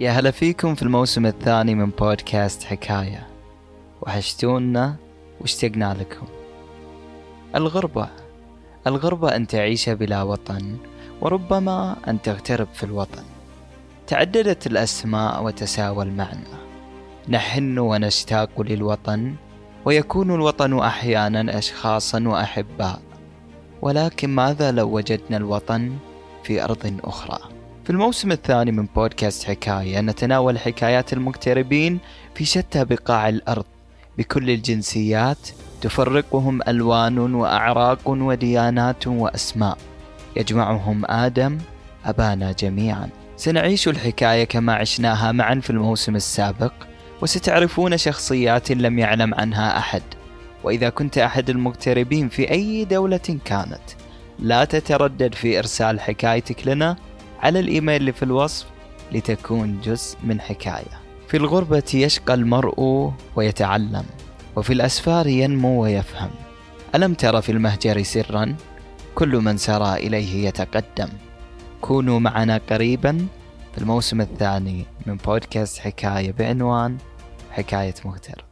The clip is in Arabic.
يا هلا فيكم في الموسم الثاني من بودكاست حكاية. وحشتونا واشتقنا لكم. الغربة. الغربة أن تعيش بلا وطن وربما أن تغترب في الوطن. تعددت الأسماء وتساوى المعنى. نحن ونشتاق للوطن ويكون الوطن أحيانا أشخاصا وأحباء. ولكن ماذا لو وجدنا الوطن في أرض أخرى؟ في الموسم الثاني من بودكاست حكاية نتناول حكايات المغتربين في شتى بقاع الأرض. بكل الجنسيات تفرقهم ألوان وأعراق وديانات وأسماء. يجمعهم آدم أبانا جميعا. سنعيش الحكاية كما عشناها معا في الموسم السابق وستعرفون شخصيات لم يعلم عنها أحد. وإذا كنت أحد المغتربين في أي دولة كانت لا تتردد في إرسال حكايتك لنا على الإيميل اللي في الوصف لتكون جزء من حكاية. في الغربة يشقى المرء ويتعلم وفي الأسفار ينمو ويفهم. ألم تر في المهجر سرا؟ كل من سرى إليه يتقدم. كونوا معنا قريبا. في الموسم الثاني من بودكاست حكاية بعنوان حكاية مغترب